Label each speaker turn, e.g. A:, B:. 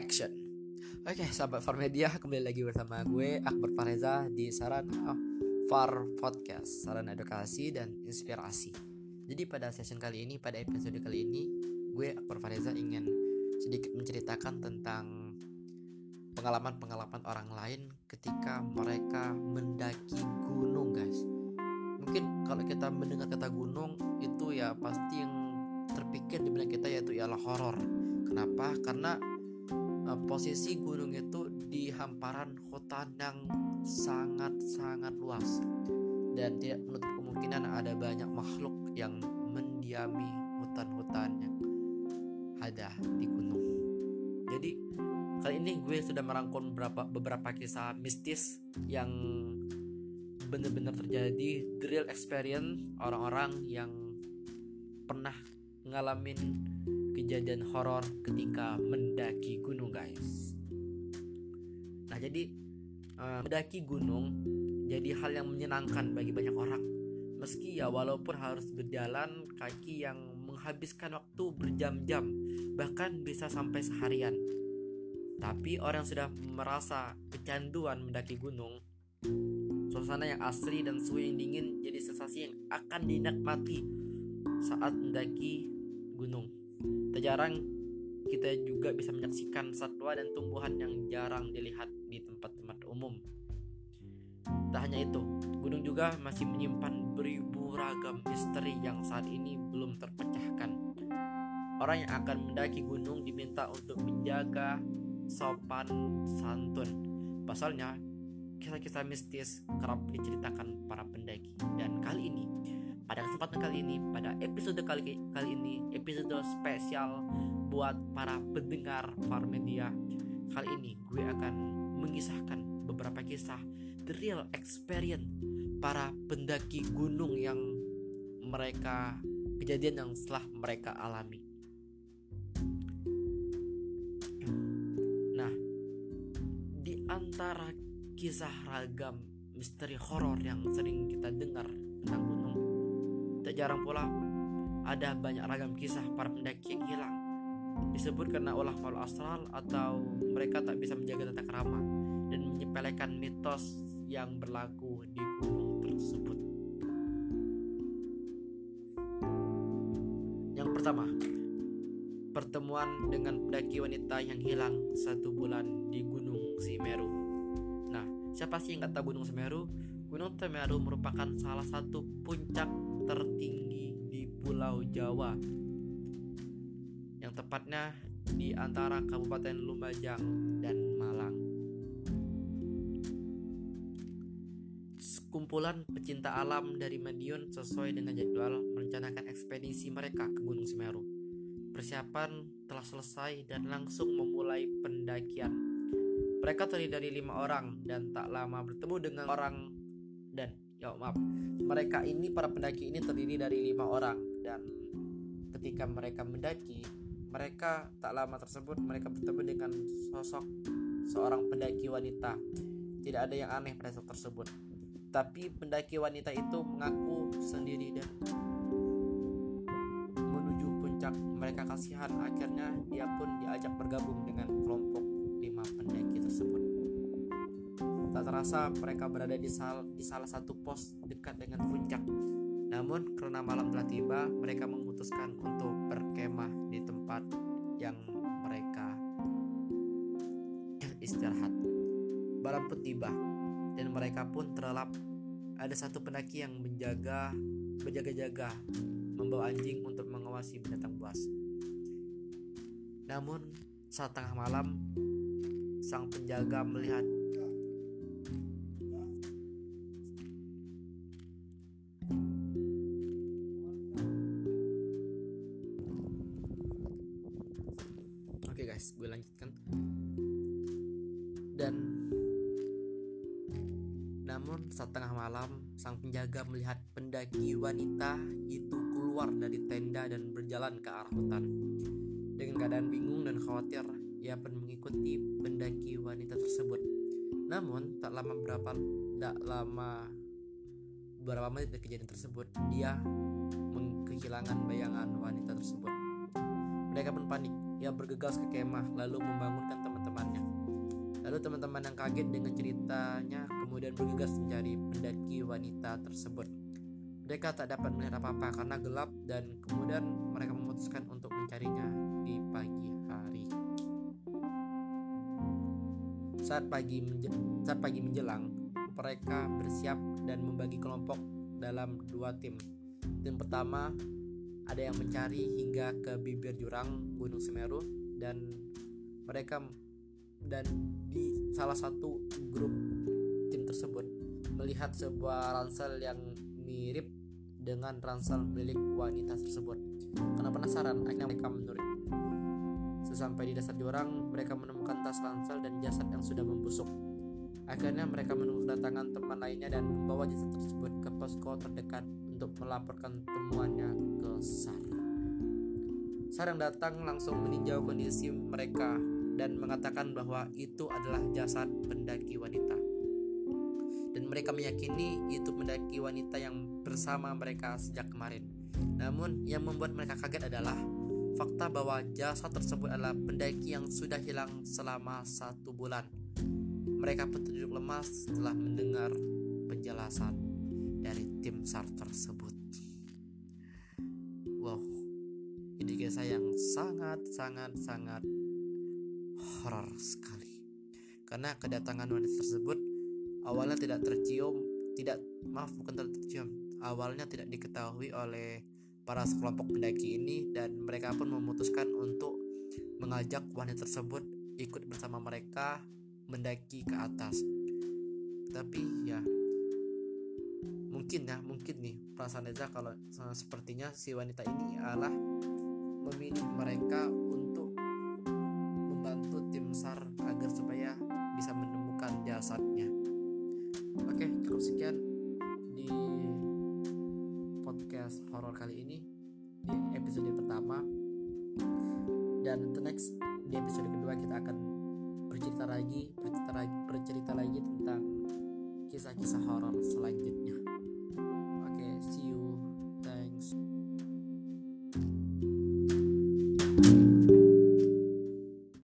A: action. Oke, sahabat Far Media, kembali lagi bersama gue Akbar Fareza di Sarana Far Podcast, sarana edukasi dan inspirasi. Jadi pada session kali ini, pada episode kali ini, gue Akbar Fareza ingin sedikit menceritakan tentang pengalaman-pengalaman orang lain ketika mereka mendaki gunung, guys. Mungkin kalau kita mendengar kata gunung itu ya pasti yang terpikir di benak kita yaitu ialah horor. Kenapa? Karena uh, posisi gunung itu di hamparan hutan yang sangat-sangat luas dan tidak menutup kemungkinan ada banyak makhluk yang mendiami hutan-hutan yang ada di gunung. Jadi kali ini gue sudah merangkum beberapa beberapa kisah mistis yang benar-benar terjadi the real experience orang-orang yang pernah ngalamin kejadian horor ketika mendaki gunung guys. Nah jadi uh, mendaki gunung jadi hal yang menyenangkan bagi banyak orang. Meski ya walaupun harus berjalan kaki yang menghabiskan waktu berjam-jam bahkan bisa sampai seharian. Tapi orang yang sudah merasa kecanduan mendaki gunung suasana yang asri dan suhu yang dingin jadi sensasi yang akan dinikmati saat mendaki gunung. Tak jarang kita juga bisa menyaksikan satwa dan tumbuhan yang jarang dilihat di tempat-tempat umum. Tak hanya itu, gunung juga masih menyimpan beribu ragam misteri yang saat ini belum terpecahkan. Orang yang akan mendaki gunung diminta untuk menjaga sopan santun. Pasalnya, kisah-kisah mistis kerap diceritakan para pendaki. Dan kali ini pada kesempatan kali ini, pada episode kali kali ini, episode spesial buat para pendengar Far Media. Kali ini gue akan mengisahkan beberapa kisah the real experience para pendaki gunung yang mereka kejadian yang setelah mereka alami. Nah, di antara kisah ragam misteri horor yang sering kita dengar tentang gunung Tak jarang pula ada banyak ragam kisah para pendaki yang hilang. Disebut karena olah malu astral atau mereka tak bisa menjaga tata kerama dan menyepelekan mitos yang berlaku di gunung tersebut. Yang pertama, pertemuan dengan pendaki wanita yang hilang satu bulan di Gunung Semeru. Nah, siapa sih yang kata Gunung Semeru? Gunung Semeru merupakan salah satu puncak tertinggi di Pulau Jawa yang tepatnya di antara Kabupaten Lumajang dan Malang. Sekumpulan pecinta alam dari Madiun sesuai dengan jadwal merencanakan ekspedisi mereka ke Gunung Semeru. Persiapan telah selesai dan langsung memulai pendakian. Mereka terdiri dari lima orang dan tak lama bertemu dengan orang dan ya maaf. Mereka ini para pendaki ini terdiri dari lima orang. Dan ketika mereka mendaki mereka tak lama tersebut mereka bertemu dengan sosok seorang pendaki wanita. Tidak ada yang aneh pada saat tersebut. Tapi pendaki wanita itu mengaku sendiri dan menuju puncak mereka kasihan. Akhirnya dia pun diajak bergabung dengan kelompok terasa mereka berada di, sal di salah satu pos dekat dengan puncak. Namun karena malam telah tiba, mereka memutuskan untuk berkemah di tempat yang mereka istirahat. Malam pun tiba dan mereka pun terlelap. Ada satu pendaki yang menjaga berjaga-jaga membawa anjing untuk mengawasi binatang buas. Namun saat tengah malam sang penjaga melihat guys gue lanjutkan. Dan namun saat tengah malam sang penjaga melihat pendaki wanita itu keluar dari tenda dan berjalan ke arah hutan. Dengan keadaan bingung dan khawatir ia pun mengikuti pendaki wanita tersebut. Namun tak lama berapa tak lama beberapa menit dari kejadian tersebut dia kehilangan bayangan wanita tersebut. Mereka pun panik ia bergegas ke kemah lalu membangunkan teman teman-temannya. Lalu teman-teman yang kaget dengan ceritanya kemudian bergegas mencari pendaki wanita tersebut. Mereka tak dapat melihat apa-apa karena gelap dan kemudian mereka memutuskan untuk mencarinya di pagi hari. Saat pagi saat pagi menjelang, mereka bersiap dan membagi kelompok dalam dua tim. Tim pertama ada yang mencari hingga ke bibir jurang Gunung Semeru dan mereka dan di salah satu grup tim tersebut melihat sebuah ransel yang mirip dengan ransel milik wanita tersebut. Karena penasaran, akhirnya mereka menurut. Sesampai di dasar jurang, mereka menemukan tas ransel dan jasad yang sudah membusuk. Akhirnya mereka menunggu kedatangan teman lainnya dan membawa jasad tersebut ke posko terdekat untuk melaporkan temuannya ke SAR. SAR yang datang langsung meninjau kondisi mereka dan mengatakan bahwa itu adalah jasad pendaki wanita. Dan mereka meyakini itu pendaki wanita yang bersama mereka sejak kemarin. Namun yang membuat mereka kaget adalah fakta bahwa jasad tersebut adalah pendaki yang sudah hilang selama satu bulan. Mereka terjujur lemas setelah mendengar penjelasan tim SAR tersebut. Wow, ini kisah yang sangat sangat sangat horor sekali. Karena kedatangan wanita tersebut awalnya tidak tercium, tidak maaf bukan tercium, awalnya tidak diketahui oleh para sekelompok pendaki ini dan mereka pun memutuskan untuk mengajak wanita tersebut ikut bersama mereka mendaki ke atas. Tapi ya mungkin ya mungkin nih perasaan Reza kalau sepertinya si wanita ini adalah memilih mereka besar agar supaya bisa menemukan jasadnya. Oke, cukup sekian di podcast horor kali ini di episode pertama. Dan the next di episode kedua kita akan bercerita lagi, bercerita lagi, bercerita lagi tentang kisah-kisah horor selanjutnya.